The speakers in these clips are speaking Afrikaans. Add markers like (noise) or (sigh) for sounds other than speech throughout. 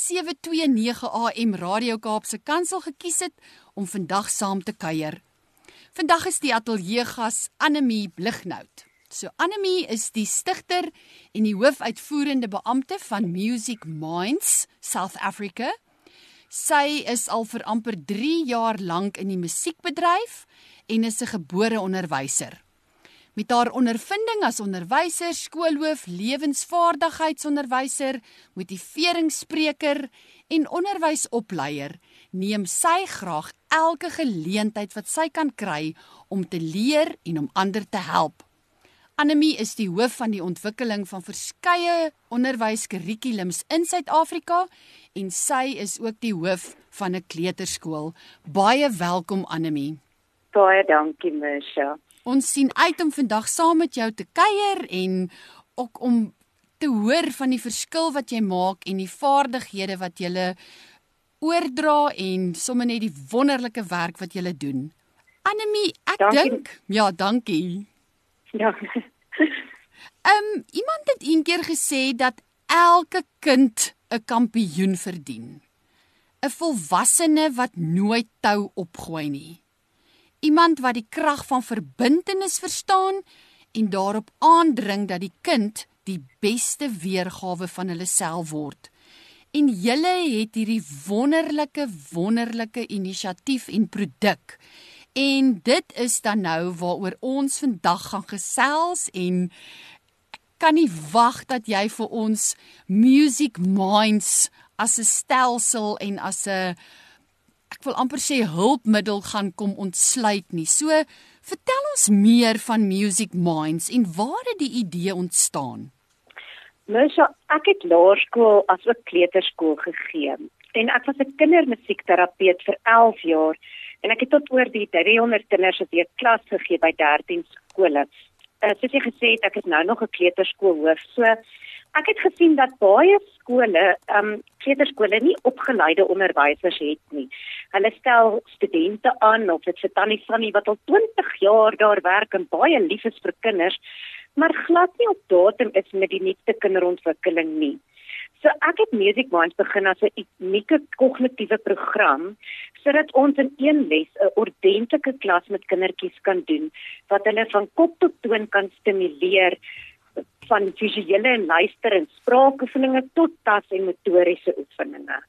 729 AM Radio Kaapse Kansel gekies het om vandag saam te kuier. Vandag is die ateljeegas Anemie Blignout. So Anemie is die stigter en die hoofuitvoerende beampte van Music Minds South Africa. Sy is al vir amper 3 jaar lank in die musiekbedryf en is 'n gebore onderwyser. Met haar ondervinding as onderwyser, skoolhoof, lewensvaardigheidsonderwyser, motiveringsspreker en onderwysopleier, neem sy graag elke geleentheid wat sy kan kry om te leer en om ander te help. Anemie is die hoof van die ontwikkeling van verskeie onderwyskurrikulums in Suid-Afrika en sy is ook die hoof van 'n kleuterskool. Baie welkom Anemie. Baie dankie, Misha. Ons sien uit om vandag saam met jou te kuier en ook om te hoor van die verskil wat jy maak en die vaardighede wat jy oordra en sommer net die wonderlike werk wat jy doen. Anemie, ek dink, ja, dankie. Ja. Ehm um, iemand het eendag gesê dat elke kind 'n kampioen verdien. 'n Volwassene wat nooit tou opgooi nie iemand wat die krag van verbintenis verstaan en daarop aandring dat die kind die beste weergawe van hulle self word. En julle het hierdie wonderlike wonderlike inisiatief en produk. En dit is dan nou waaroor ons vandag gaan gesels en kan nie wag dat jy vir ons Music Minds as 'n stelsel en as 'n ek wil amper sê hulpmiddel gaan kom ontsluit nie. So vertel ons meer van Music Minds en waar het die idee ontstaan? Mesha, ek het laerskool as ook kleuterskool gegee en ek was 'n kindermusiekterapeut vir 11 jaar en ek het tot oor die 300 kinders wat ek klas gegee by 13 skole. Uh, soos jy gesê het, ek is nou nog 'n kleuterskoolhoof. So ek het gesien dat baie skole, ehm um, kleuterskole nie opgeleide onderwysers het nie. Hulle stel studente aan of dit vir tannie Fanny wat al 20 jaar daar werk en baie lief is vir kinders, maar glad nie op datum is met die nuutste kinderontwikkeling nie. So ek het Music Minds begin as 'n unieke kognitiewe program sodat ons in een les 'n ordentlike klas met kindertjies kan doen wat hulle van kop tot toon kan stimuleer van visuele en luister en spraakoefeninge tot tas en motoriese oefeninge.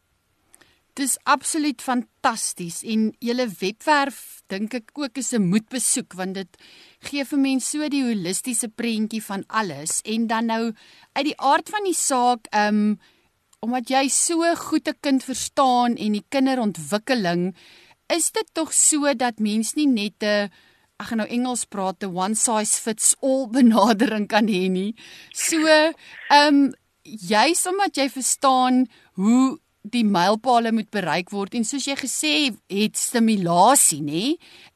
Dis absoluut fantasties en julle webwerf dink ek ook is 'n moetbesoek want dit gee vir mense so die holistiese prentjie van alles en dan nou uit die aard van die saak um omdat jy so goed 'n kind verstaan en die kinderontwikkeling is dit tog so dat mens nie net 'n ek gaan nou Engels praat, 'n one size fits all (laughs) benadering kan hê nie. So, ehm um, juis omdat jy verstaan hoe die mylpale moet bereik word en soos jy gesê het stimulasie nê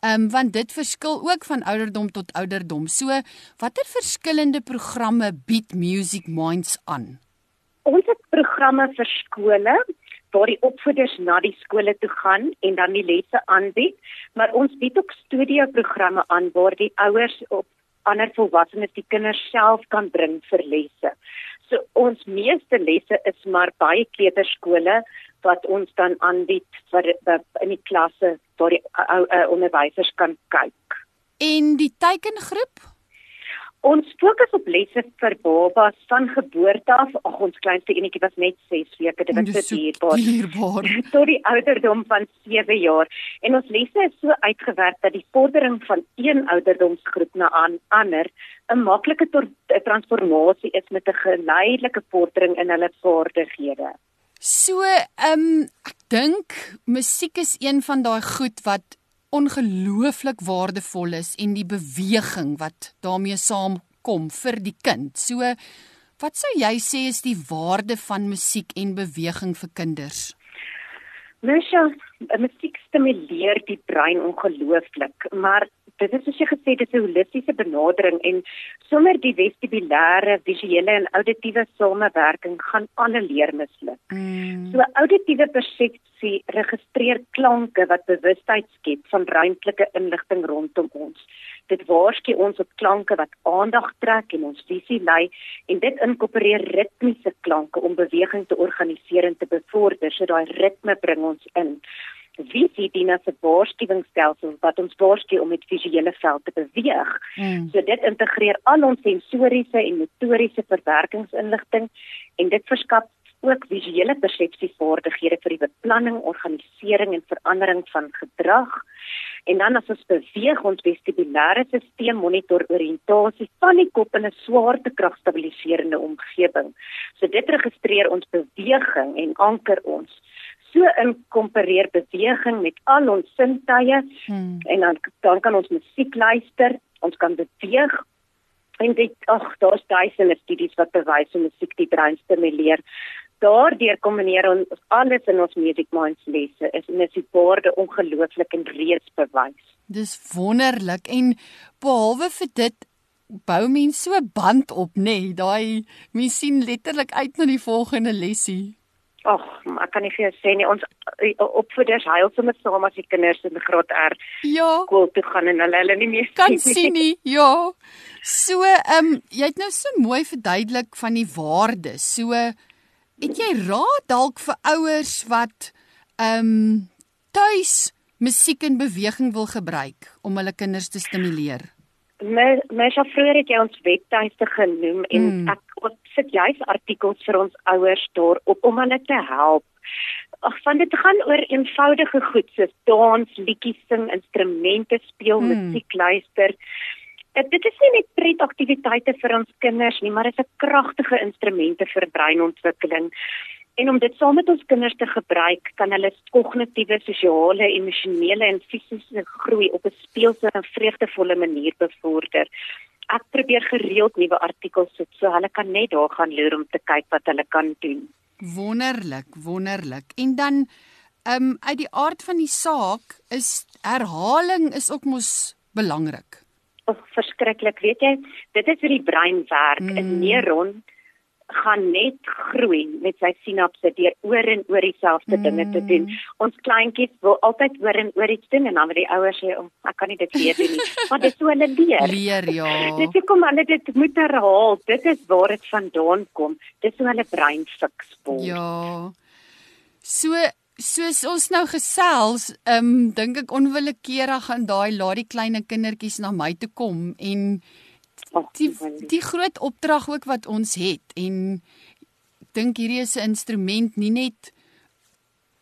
ehm um, want dit verskil ook van ouderdom tot ouderdom so watter verskillende programme bied Music Minds aan Ons het programme vir skole waar die opvoeders na die skole toe gaan en dan die lesse aanbied, maar ons bied ook studioprogramme aan waar die ouers op ander volwassenes die kinders self kan bring vir lesse. So ons meeste lesse is maar baie kleuterskole wat ons dan aanbied vir in die klasse waar die onderwysers kan kyk. En die teikengroep Ons fokus op lesse vir babas van geboorte af. Ag ons kleinste enetjie was net 6 weke, dit was so dierbaar. dierbaar. (laughs) Tot die ouderdom van 7 jaar. En ons lesse is so uitgewerk dat die vordering van een ouderdomsgroep na 'n ander 'n maklike transformasie is met 'n geleidelike vordering in hulle vaardighede. So, ehm um, ek dink musiek is een van daai goed wat ongelooflik waardevol is en die beweging wat daarmee saamkom vir die kind. So wat sou jy sê is die waarde van musiek en beweging vir kinders? Mesha, Musiek stimuleer die brein ongelooflik, maar dit is soos jy gesê dit is 'n holistiese benadering en sonder die vestibulêre, visuele en auditiewe samewerking gaan alle leer misluk. Mm. So auditiewe persepsie registreer klanke wat bewustheid skep van ruimtelike inligting rondom ons. Dit waarsku ons op klanke wat aandag trek en ons visie lei en dit inkorporeer ritmiese klanke om beweging te organiseer en te bevorder. So daai ritme bring ons in. Visie dien as 'n waarskuwingsstelsel wat ons waarsku om met visuele veld te beweeg. Hmm. So dit integreer al ons sensoriese en motoriese verwerkingsinligting en dit verskaf ook visuele persepsievaardighede vir die beplanning, organisering en verandering van gedrag. En dan as ons beweeg ons vestibulêre stelsel monitor oriëntasie van die kop in 'n swaartekrag stabiliserende omgewing. So dit registreer ons beweging en anker ons so inkompereer beweging met al ons sintuie hmm. en dan dan kan ons musiek luister, ons kan beweeg en dit ag daar's duisende studies wat bewys hoe musiek die brein stimuleer. Daardeur kombineer ons alles in ons music minds lesse is en is baie ongelooflik en reeds bewys. Dis wonderlik en behalwe vir dit bou mens so band op nê nee, daai mens sien letterlik uit na die volgende lesie. Ag, ek kan nie vir jou sê nie. Ons eh, opvoeders huil sommer saam as die kinders in graad R ja. skool toe gaan en hulle hulle nie meer kan sien nie. Ja. So, ehm um, jy het nou so mooi verduidelik van die waardes. So, het jy raad dalk vir ouers wat ehm um, tuis musiek en beweging wil gebruik om hulle kinders te stimuleer? My my sjofreur het jy ons webtuiste genoem en mm. ek sit juis artikels vir ons ouers daar op om hulle te help. Ag van dit gaan oor eenvoudige goed soos dans, liedjies sing, instrumente speel, mm. musiek luister. Dit, dit is nie net pretaktiwiteite vir ons kinders nie, maar dit is 'n kragtige instrumente vir breinontwikkeling. En om dit saam met ons kinders te gebruik, kan hulle kognitiewe, sosiale, emosionele en fisiese groei op 'n speelse en vreugdevolle manier bevorder. Ek probeer gereeld nuwe artikels sit so hulle kan net daar gaan loer om te kyk wat hulle kan doen. Wonderlik, wonderlik. En dan ehm um, uit die aard van die saak is herhaling is ook mos belangrik. Of verskriklik, weet jy, dit is hoe die brein werk. 'n mm. neuron gaan net groei met sy sinapse deur oor en oor dieselfde mm. dinge te doen. Mm. Ons kleintjies wil altyd oor en oor iets doen en dan wil die ouers sê, oh, "Ek kan nie dit weer doen nie." (laughs) Maar dit is so hulle leer. Leer ja. (laughs) Dit is kom hulle dit moet herhaal. Dit is waar dit vandaan kom. Dit is hoe hulle brein fiks word. Ja. So soos ons nou gesels, ehm um, dink ek onwillekeurig gaan daai laat die klein kindertjies na my toe kom en die die groot opdrag ook wat ons het en dink hierdie is 'n instrument nie net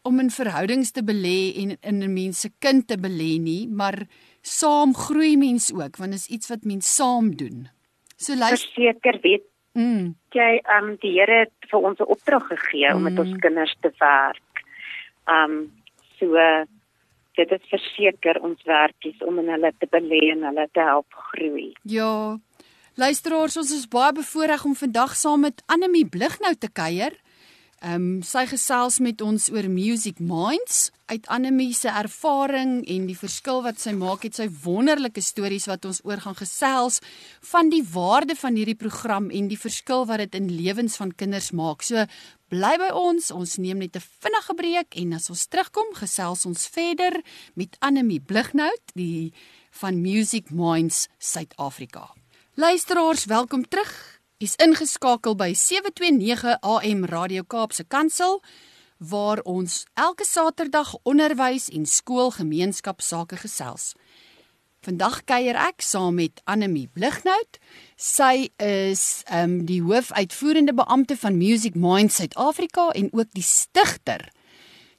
om in verhoudings te belê en in 'n mens se kind te belê nie, maar saam groei mens ook want is iets wat mens saam doen. So luister seker weet mm. jy ehm um, die Here het vir ons 'n opdrag gegee mm. om met ons mm. kinders te werk. Ehm um, so dit is verseker ons werkies om in hulle te belê en hulle te help groei. Ja. Luisteraars, ons is baie bevoorreg om vandag saam met Annelie Blighnou te kuier. Ehm um, sy gesels met ons oor Music Minds uit Annelie se ervaring en die verskil wat sy maak het sy wonderlike stories wat ons oor gaan gesels van die waarde van hierdie program en die verskil wat dit in lewens van kinders maak. So bly by ons. Ons neem net 'n vinnige breek en as ons terugkom, gesels ons verder met Annelie Blighnou, die van Music Minds Suid-Afrika. Luisteraars, welkom terug. Is ingeskakel by 729 AM Radio Kaapse Kansel waar ons elke Saterdag onderwys en skoolgemeenskapsake gesels. Vandag kuier ek saam met Annelie Blighnout. Sy is ehm um, die hoofuitvoerende beampte van Music Minds Suid-Afrika en ook die stigter.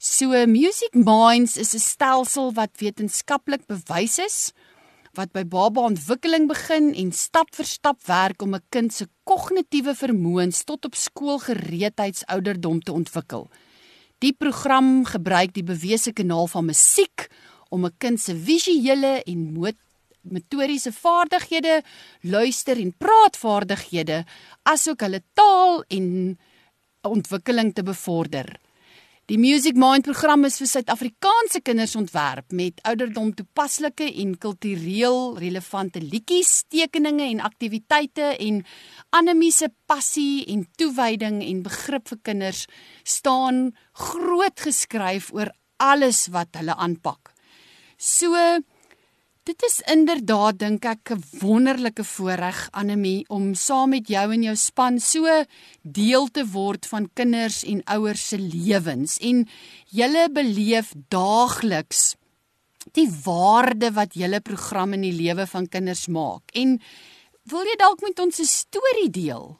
So Music Minds is 'n stelsel wat wetenskaplik bewys is wat by baba ontwikkeling begin en stap vir stap werk om 'n kind se kognitiewe vermoëns tot op skoolgereedheidsouderdom te ontwikkel. Die program gebruik die bewese kanaal van musiek om 'n kind se visuele en motoriese vaardighede, luister en praatvaardighede, asook hulle taal en ontwikkeling te bevorder. Die Music Mind program is vir Suid-Afrikaanse kinders ontwerp met ouderdom toepaslike en kultureel relevante liedjies, tekeninge en aktiwiteite en Annelie se passie en toewyding en begrip vir kinders staan groot geskryf oor alles wat hulle aanpak. So Dit is inderdaad dink ek 'n wonderlike voorreg Anemie om saam met jou en jou span so deel te word van kinders en ouers se lewens en julle beleef daagliks die waarde wat julle program in die lewe van kinders maak. En wil jy dalk met ons 'n storie deel?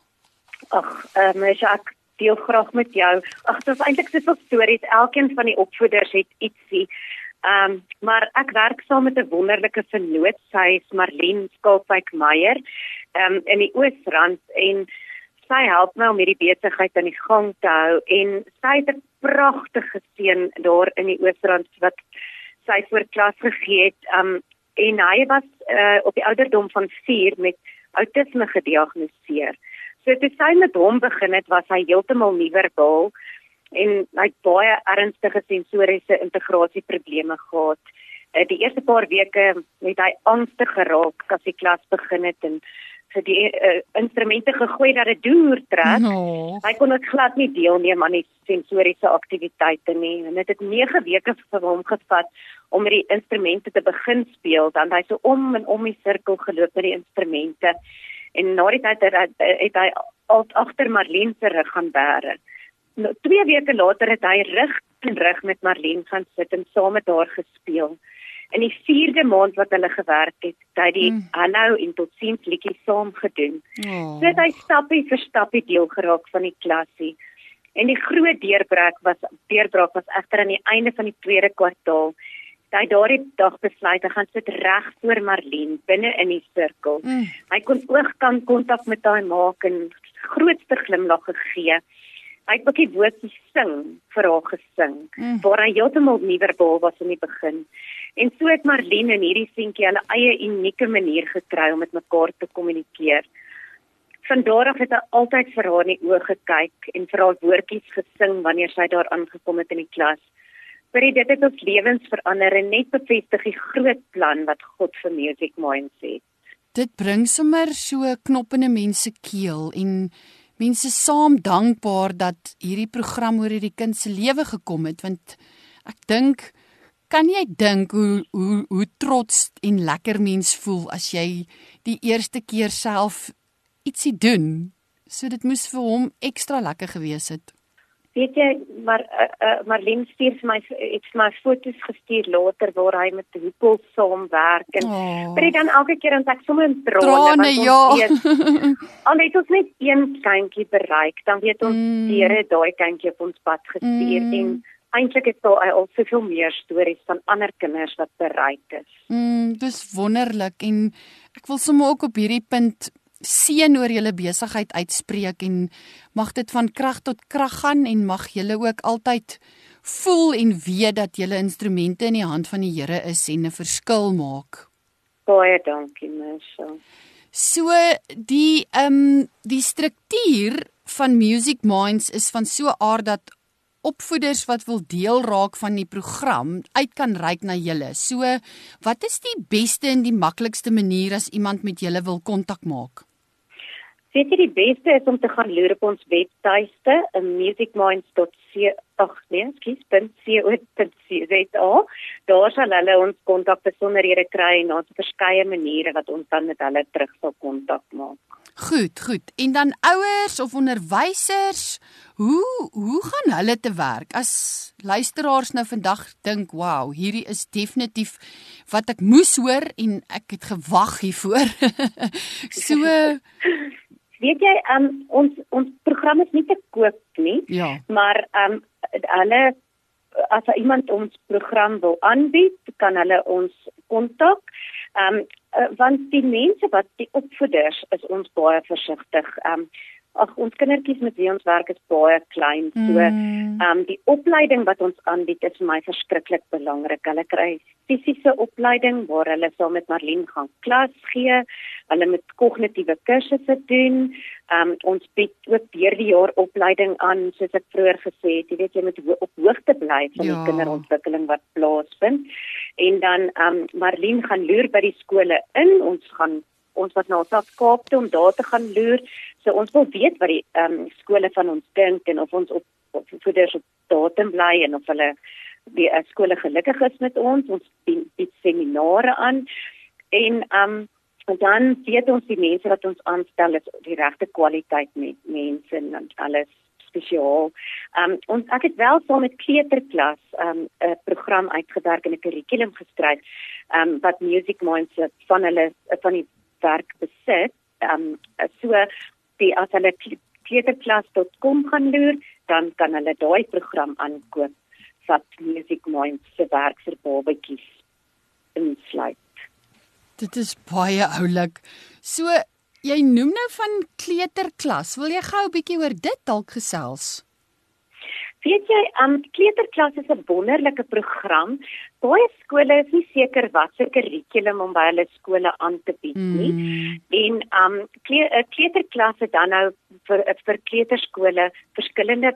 Ag, ehm um, ek deel graag met jou. Ag, dit is eintlik soveel stories. Elkeen van die opvoeders het ietsie. Ehm um, maar ek werk saam met 'n wonderlike vernoot, sy is Marlene Skalkwyk Meyer, ehm um, in die Oosrand en sy help my om hierdie besigheid aan die gang te hou en sy het 'n pragtige seun daar in die Oosrand wat sy voor klas gegee het. Ehm um, en hy was uh, op die ouderdom van 4 met autisme gediagnoseer. So toe sy met hom begin het, was hy heeltemal nie verbaal en hy het baie ernstige sensoriese integrasieprobleme gehad. Uh, die eerste paar weke het hy angstig geraak as die klas begin het en vir die uh, instrumente gegooi dat dit deur trek. No. Hy kon ook glad nie deelneem aan die sensoriese aktiwiteite nie. En dit het 9 weke vir hom gevat om met die instrumente te begin speel. Dan hy so om en om die sirkel geloop met die instrumente. En na die tyd het hy, het hy al agter Marlene se rug gaan bære. Nou, twee weke later het hy rug en rug met Marlene gaan sit en saam met haar gespeel. In die 4de maand wat hulle gewerk het, het hy die mm. aanhou en totsiens liedjie saam gedoen. Oh. So het hy stappie vir stappie deel geraak van die klasie. En die groot deurbreek was deurbraak was egter aan die einde van die tweede kwartaal. Hy daardie dag besluit hy gaan sit reg voor Marlene binne in die sirkel. Mm. Hy kon oogkant kontak met haar maak en grootste glimlag gegee. Hy het bietjie woord gesing vir haar gesing mm. waar hy heeltemal nie verbaal was in die begin. En so het Marlene en hierdie seentjie hulle eie unieke manier gekry om met mekaar te kommunikeer. Van daar af het hy altyd vir haar in die oë gekyk en vir haar woordjies gesing wanneer sy daar aangekom het in die klas. Maar dit het ons lewens verander en net bevestig die groot plan wat God vir Music Minds het. Dit bring sommer so knop in 'n mens se keel en mense saam dankbaar dat hierdie program oor hierdie kind se lewe gekom het want ek dink kan jy dink hoe hoe hoe trots en lekker mens voel as jy die eerste keer self ietsie doen? So dit moes vir hom ekstra lekker gewees het weet jy maar uh, uh, Marlene stuur vir my het my foto's gestuur later waar hy met Hoepel saamwerk en oh. maar dan elke keer dan ek sommer in trane ja (laughs) al het ons net een kindjie bereik dan weet ons mm. Here daai kindjie op ons pad gestuur mm. en eintlik het daar al soveel meer stories van ander kinders wat bereik is mm, dis wonderlik en ek wil sommer ook op hierdie punt seën oor julle besigheid uitspreek en mag dit van krag tot krag gaan en mag julle ook altyd voel en weet dat julle instrumente in die hand van die Here is en 'n verskil maak. Baie dankie, Michelle. So die ehm um, die struktuur van Music Minds is van so aard dat opvoeders wat wil deel raak van die program uit kan reik na julle. So, wat is die beste en die maklikste manier as iemand met julle wil kontak maak? Weet jy die beste is om te gaan loer op ons webtuiste, musicminds.co.za. Daar sal hulle ons kontak besonderhede kry en daar's verskeie maniere wat ons dan met hulle terug sal kontak maak. Goed, goed. En dan ouers of onderwysers, hoe hoe gaan hulle te werk as luisteraars nou vandag dink, "Wow, hierdie is definitief wat ek moes hoor en ek het gewag hiervoor." (laughs) so (laughs) weet jy um, ons ons program is nie te koop nie ja. maar um, hulle as iemand ons program wil aanbied kan hulle ons kontak um, want die mense wat die opvoeders is ons baie versigtig um, ag ons kindertjies met wie ons werk is baie klein. So, ehm mm. um, die opleiding wat ons aanbied is vir my verskriklik belangrik. Hulle kry fisiese opleiding waar hulle saam met Marlene gaan klas gee. Hulle moet kognitiewe kursusse doen. Ehm um, ons bied ook deur die jaar opleiding aan, soos ek vroeër gesê het. Jy weet jy moet ho op hoogte bly van ja. die kinderontwikkeling wat plaasvind. En dan ehm um, Marlene gaan loer by die skole in. Ons gaan ons wat na South Kaap toe om daar te gaan loer. So ons wil weet wat die ehm um, skole van ons dink en of ons op op voeders op datum bly en of hulle die uh, skole gelukkig is met ons. Ons bied seminare aan en ehm um, en dan weet ons die mense wat ons aanstel is die regte kwaliteit met mense en alles spesiaal. Ehm um, ons ek het wel saam met kleuterklas ehm, 'n um, program uitgewerk en 'n kurrikulum geskryf ehm um, wat Music Minds van hulle van die werk besit. Ehm um, so die as hulle kleuterklas.com gaan loer, dan kan hulle daai program aankoop wat Music Minds se werk vir babatjies insluit. Dit is baie oulik. So jy noem nou van kleuterklas. Wil jy gou 'n bietjie oor dit dalk gesels? Weet jy, um kleuterklas is 'n wonderlike program. Baie skole is nie seker wat se kurrikulum om by hulle skole aan te bied nie. Mm. En um kleuterklas het dan nou vir vir kleuterskole verskillende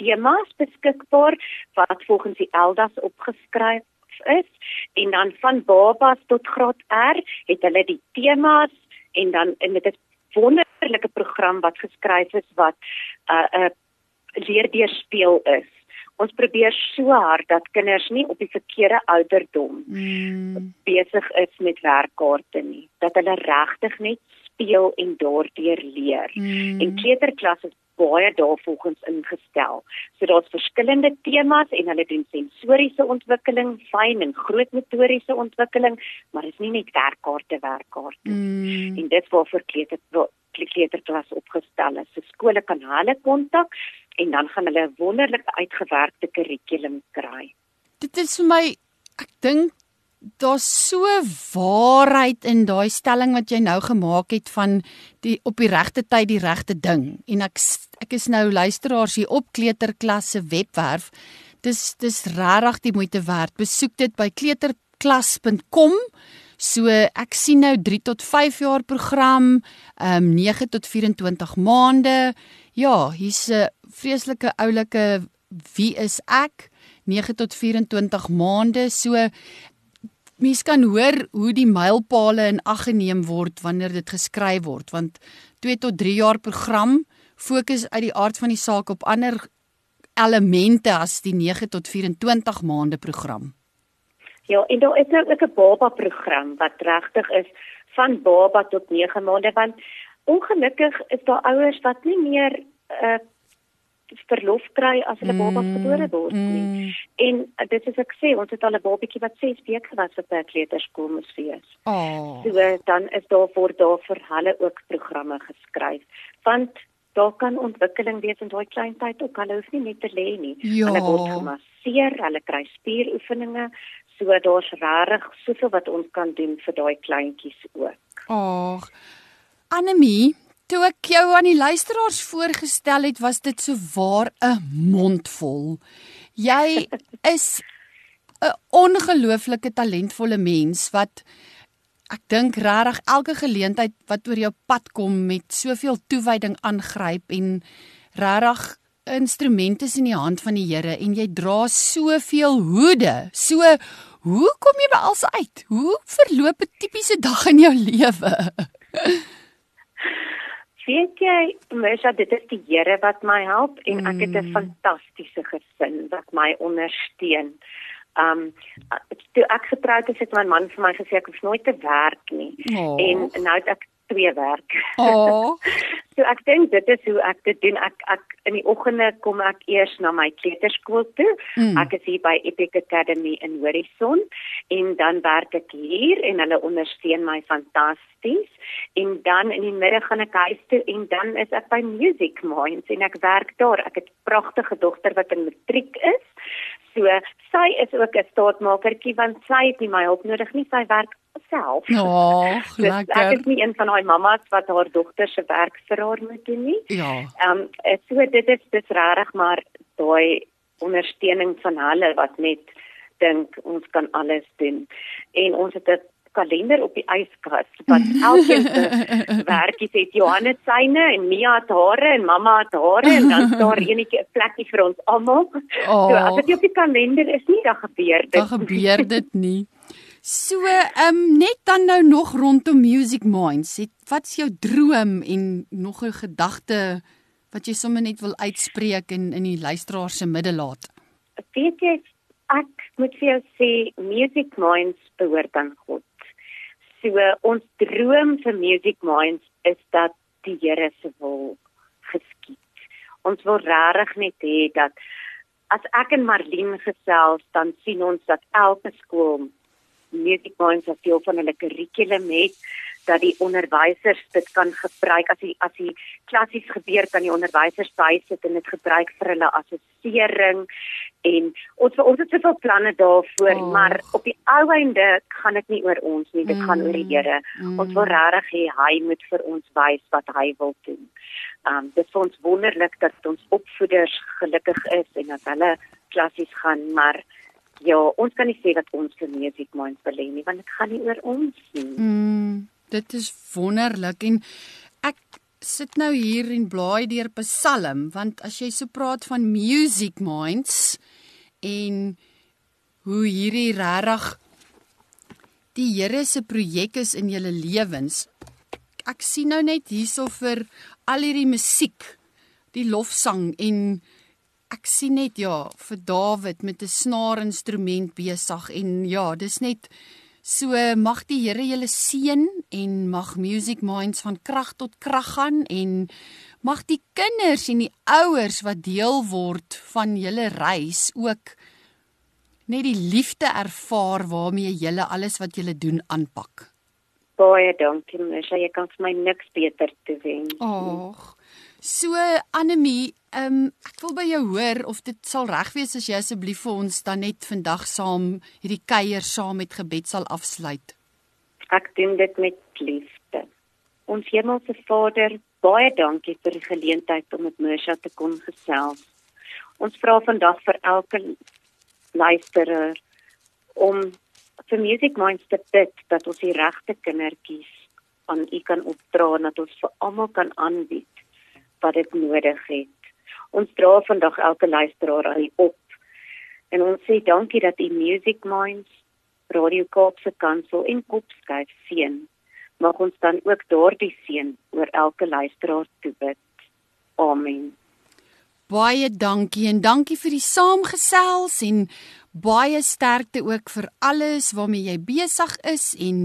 temas beskikbaar wat volgens die ELDAS opgeskryf is en dan van babas tot graad R het hulle die temas en dan en dit is wonderlike program wat geskryf is wat 'n uh, 'n uh, leer deur speel is. Ons probeer so hard dat kinders nie op die verkeerde ouderdom mm. besig is met werkkaarte nie, dat hulle regtig net speel en daardeur leer. Mm. En kleuterklas is baie daarvolgens ingestel. So daar's verskillende temas en hulle doen sensoriese ontwikkeling, fyn en groot motoriese ontwikkeling, maar is nie net werkkaarte werkkaarte. Mm. En dit vir kleuter kleuterklas opgestel. So skole kan hulle kontak en dan gaan hulle 'n wonderlike uitgewerkte kurrikulum kry. Dit is vir my ek dink daar's so waarheid in daai stelling wat jy nou gemaak het van die op die regte tyd die regte ding. En ek ek is nou luisteraars hier op kleuterklasse webwerf. Dis dis regtig die moeite werd. Besoek dit by kleuterklas.com so ek sien nou 3 tot 5 jaar program ehm um, 9 tot 24 maande. Ja, hier's 'n vreeslike oulike wie is ek? 9 tot 24 maande. So mens kan hoor hoe die mylpale in ag geneem word wanneer dit geskryf word, want 2 tot 3 jaar program fokus uit die aard van die saak op ander elemente as die 9 tot 24 maande program. Ja, en daar is nou ook 'n baba program wat regtig is van baba tot 9 maande want ongelukkig is daar ouers wat nie meer uh verlof kry as hulle baba mm, gebore word nie. Mm. En uh, dit is ek sê ons het al 'n babatjie wat 6 weke was wat by kleuterskool moes wees. Oh. So dan is daar voor daar vir hulle ook programme geskryf want daar kan ontwikkeling wees in daai klein tyd ook. Hulle hoef nie net te lê nie. Ja. Hulle word gemasseer, hulle kry spieroefeninge. So daar's regtig soveel wat ons kan doen vir daai kleintjies ook. Ag. Anemie, toe ek jou aan die luisteraars voorgestel het, was dit so waar 'n mondvol. Jy (laughs) is 'n ongelooflike talentvolle mens wat ek dink regtig elke geleentheid wat oor jou pad kom met soveel toewyding aangryp en regtig instrumente in die hand van die Here en jy dra soveel hoede. So hoe kom jy by alles uit? Hoe verloop 'n tipiese dag in jou (laughs) lewe? Weet jy, Mesha, dit is die Here wat my help en ek het 'n mm. fantastiese gesin wat my ondersteun. Um toe ek getroud is, het my man vir my gesê ek hoef nooit te werk nie. Oh. En nou het ek twee werk. Oh. (laughs) so ek dink dit is hoe ek dit doen. Ek ek in die oggende kom ek eers na my kleuterskool toe. Mm. Ek is hier by Epic Academy in Horison en dan werk ek hier en hulle ondersteun my fantasties. En dan in die middag gaan ek huis toe en dan is ek by Music Minds en ek werk daar. Ek het 'n pragtige dogter wat in matriek is. So sy is ook 'n staatmakertjie want sy het nie my hulp nodig nie. Sy werk self. Oh, (laughs) Dus lekker. ek is nie een van daai mammas wat haar dogter se werk vir haar moet doen nie. Ja. Ehm um, so dit is dis regtig maar daai ondersteuning van hulle wat net dink ons kan alles doen. En ons het 'n kalender op die yskas wat elkeen se (laughs) werkies het. Johannes syne en Mia het hare en mamma het hare en dan daar (laughs) enetjie 'n plekkie vir ons almal. Oh. So as dit op die kalender is nie, dan gebeur dit. Dan gebeur dit nie. So, ehm um, net dan nou nog rondom Music Minds. Het wat's jou droom en nog 'n gedagte wat jy sommer net wil uitspreek en in die luisteraar se midde laat? weet jy ek moet vir jou sê Music Minds behoort aan God. So ons droom vir Music Minds is dat die Here se wil geskied. Ons wil regtig net hê dat as ek en Marlene gesels dan sien ons dat elke skool Music Minds as deel van hulle kurrikulum het dat die onderwysers dit kan gebruik as die as die klassies gebeur kan die onderwysers bysit en dit gebruik vir hulle assessering en ons ons het soveel planne daarvoor Oh. maar op die ou einde gaan dit nie oor ons nie dit mm. gaan oor die Here Mm. ons wil regtig hê hy moet vir ons wys wat hy wil doen um dit is ons wonderlik dat ons opvoeders gelukkig is en dat hulle klassies gaan maar ja ons kan nie sê dat ons music minds wil hê nie want dit gaan nie oor ons nie Mm, dit is wonderlik en ek sit nou hier en blaai deur Psalm want as jy so praat van Music Minds en hoe hierdie regtig die Here se projek is in julle lewens. Ek sien nou net hierso vir al hierdie musiek, die lofsang en ek sien net ja vir Dawid met 'n snaarinstrument besig en ja, dis net so mag die Here julle seën en mag Music Minds van krag tot krag gaan en mag die kinders en die ouers wat deel word van julle reis ook net die liefde ervaar waarmee julle alles wat julle doen aanpak. baie dankie Misha jy kan vir my niks beter toewens Ag. So Annelie, ehm um, ek wil by jou hoor of dit sal reg wees as jy asseblief vir ons dan net vandag saam hierdie kuier saam met gebed sal afsluit. Ek doen dit met liefde. Ons Hemelse Vader, baie dankie vir die geleentheid om met Mersha te kon gesels. Ons vra vandag vir elke luisteraar om vir Music Minds te bid dat ons die regte kindertjies aan U kan opdra en dat ons vir almal kan aanbied wat dit nodig het. Ons dra vandag elke luisteraar aan op. En ons sê dankie dat U Music Minds Radio Kaapse Kansel en Kopskyf seën. Mag ons dan ook daardie seën oor elke luisteraar toebid. Amen. Baie dankie en dankie vir die saamgesels en baie sterkte ook vir alles waarmee jy besig is en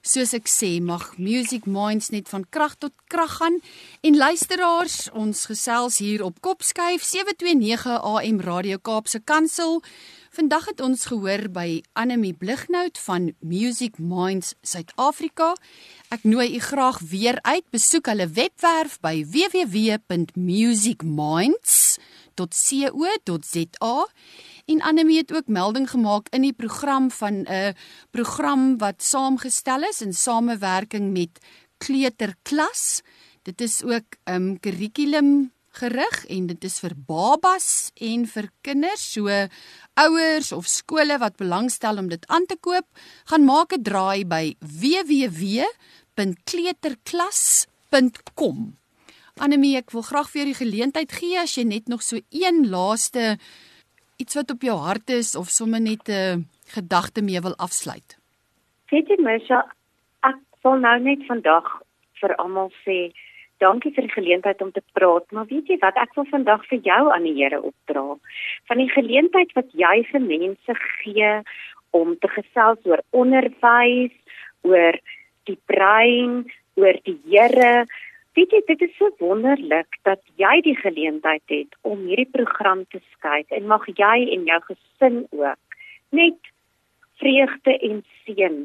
soos ek sê mag Music Minds net van krag tot krag gaan. En luisteraars ons gesels hier op Kopskyf 729 AM Radio Kaapse Kansel Vandag het ons gehoor by Annelie Blighnout van Music Minds Suid-Afrika. Ek nooi u graag weer uit. Besoek hulle webwerf by www.musicminds.co.za. En Annelie het ook melding gemaak in die program van 'n program wat saamgestel is in samewerking met Kleuterklas. Dit is ook 'n um, kurrikulum gerig en dit is vir babas en vir kinders. So ouers of skole wat belangstel om dit aan te koop, gaan maak 'n draai by www.kleuterklas.com. Anemie, ek wil graag vir jou die geleentheid gee as jy net nog so een laaste iets wat op jou hart is of sommer net 'n gedagte mee wil afsluit. Weet jy Misha, ek wil nou net vandag vir almal sê dankie vir die geleentheid om te praat, maar weet jy wat, ek wil vandag vir jou aan die Here opdra. Van die geleentheid wat jy vir mense gee om te gesels oor onderwys, oor die brein, oor die Here. Weet jy, dit is so wonderlik dat jy die geleentheid het om hierdie program te skryf en mag jy en jou gesin ook net vreugde en seën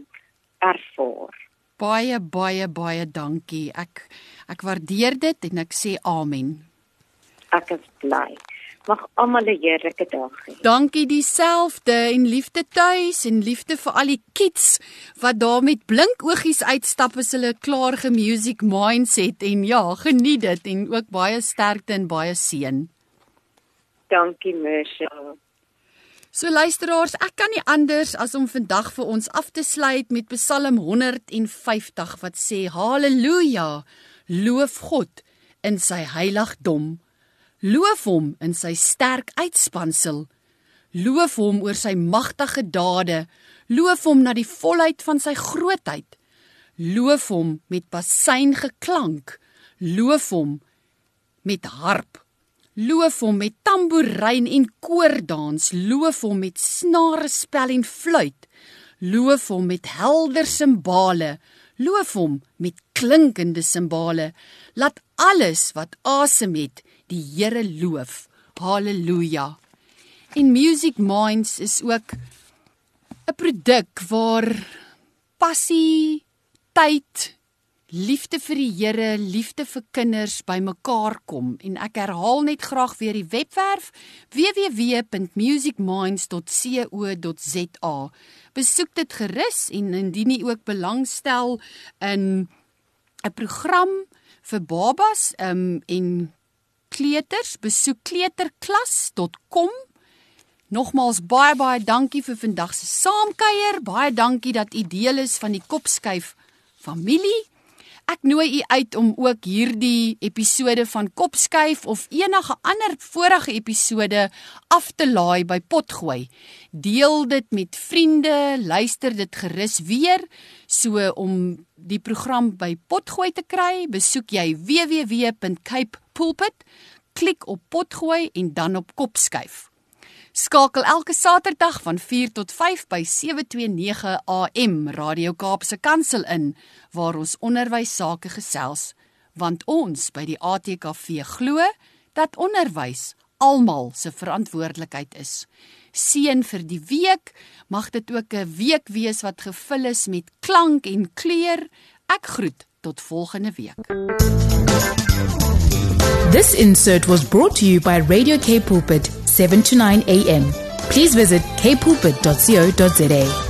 ervaar. Baie baie baie dankie. Ek ek waardeer dit en ek sê amen. Ek is bly. Mag almal 'n heerlike dag hê. Dankie dieselfde en liefde tuis en liefde vir al die kids wat daar met blink oogies uitstap as hulle klaar gemusiek minds het en ja, geniet dit en ook baie sterkte en baie seën. Dankie Michelle. So luisteraars, ek kan nie anders as om vandag vir ons af te sluit met Psalm 150 wat sê: Halleluja! Loof God in sy heiligdom. Loof hom in sy sterk uitspansel. Loof hom oor sy magtige dade. Loof hom na die volheid van sy grootheid. Loof hom met bassein geklank. Loof hom met harp. Loof hom met tamboerijn en koordans. Loof hom met snare spel en fluit. Loof hom met helder simbale. Loof hom met klinkende simbale. Laat alles wat asem het die Here loof. Halleluja. En Music Minds is ook 'n produk waar passie, tyd, liefde vir die Here, liefde vir kinders bymekaar kom en ek herhaal net graag weer die webwerf www.musicminds.co.za. Besoek dit gerus en indien jy ook belangstel in 'n program vir babas um, en kleuters, besoek kleuterklas.com. Nogmaals baie baie dankie vir vandag se saamkuier. Baie dankie dat u deel is van die Kopskuif familie. Ek nooi u uit om ook hierdie episode van Kopskuif of enige ander vorige episode af te laai by Potgooi. Deel dit met vriende, luister dit gerus weer. So om die program by Potgooi te kry, besoek jy www.capepulpit, klik op Potgooi en dan op Kopskuif. Skakel elke Saterdag van 4 tot 5 by 729 AM Radio Kaapse Kansel in waar ons onderwys sake gesels want ons by die ATKV glo dat onderwys almal se verantwoordelikheid is. Seën vir die week, mag dit ook 'n week wees wat gevul is met klank en kleur. Ek groet tot volgende week. This insert was brought to you by Radio K Pulpit 7 to 9 a.m. Please visit kpulpit.co.za.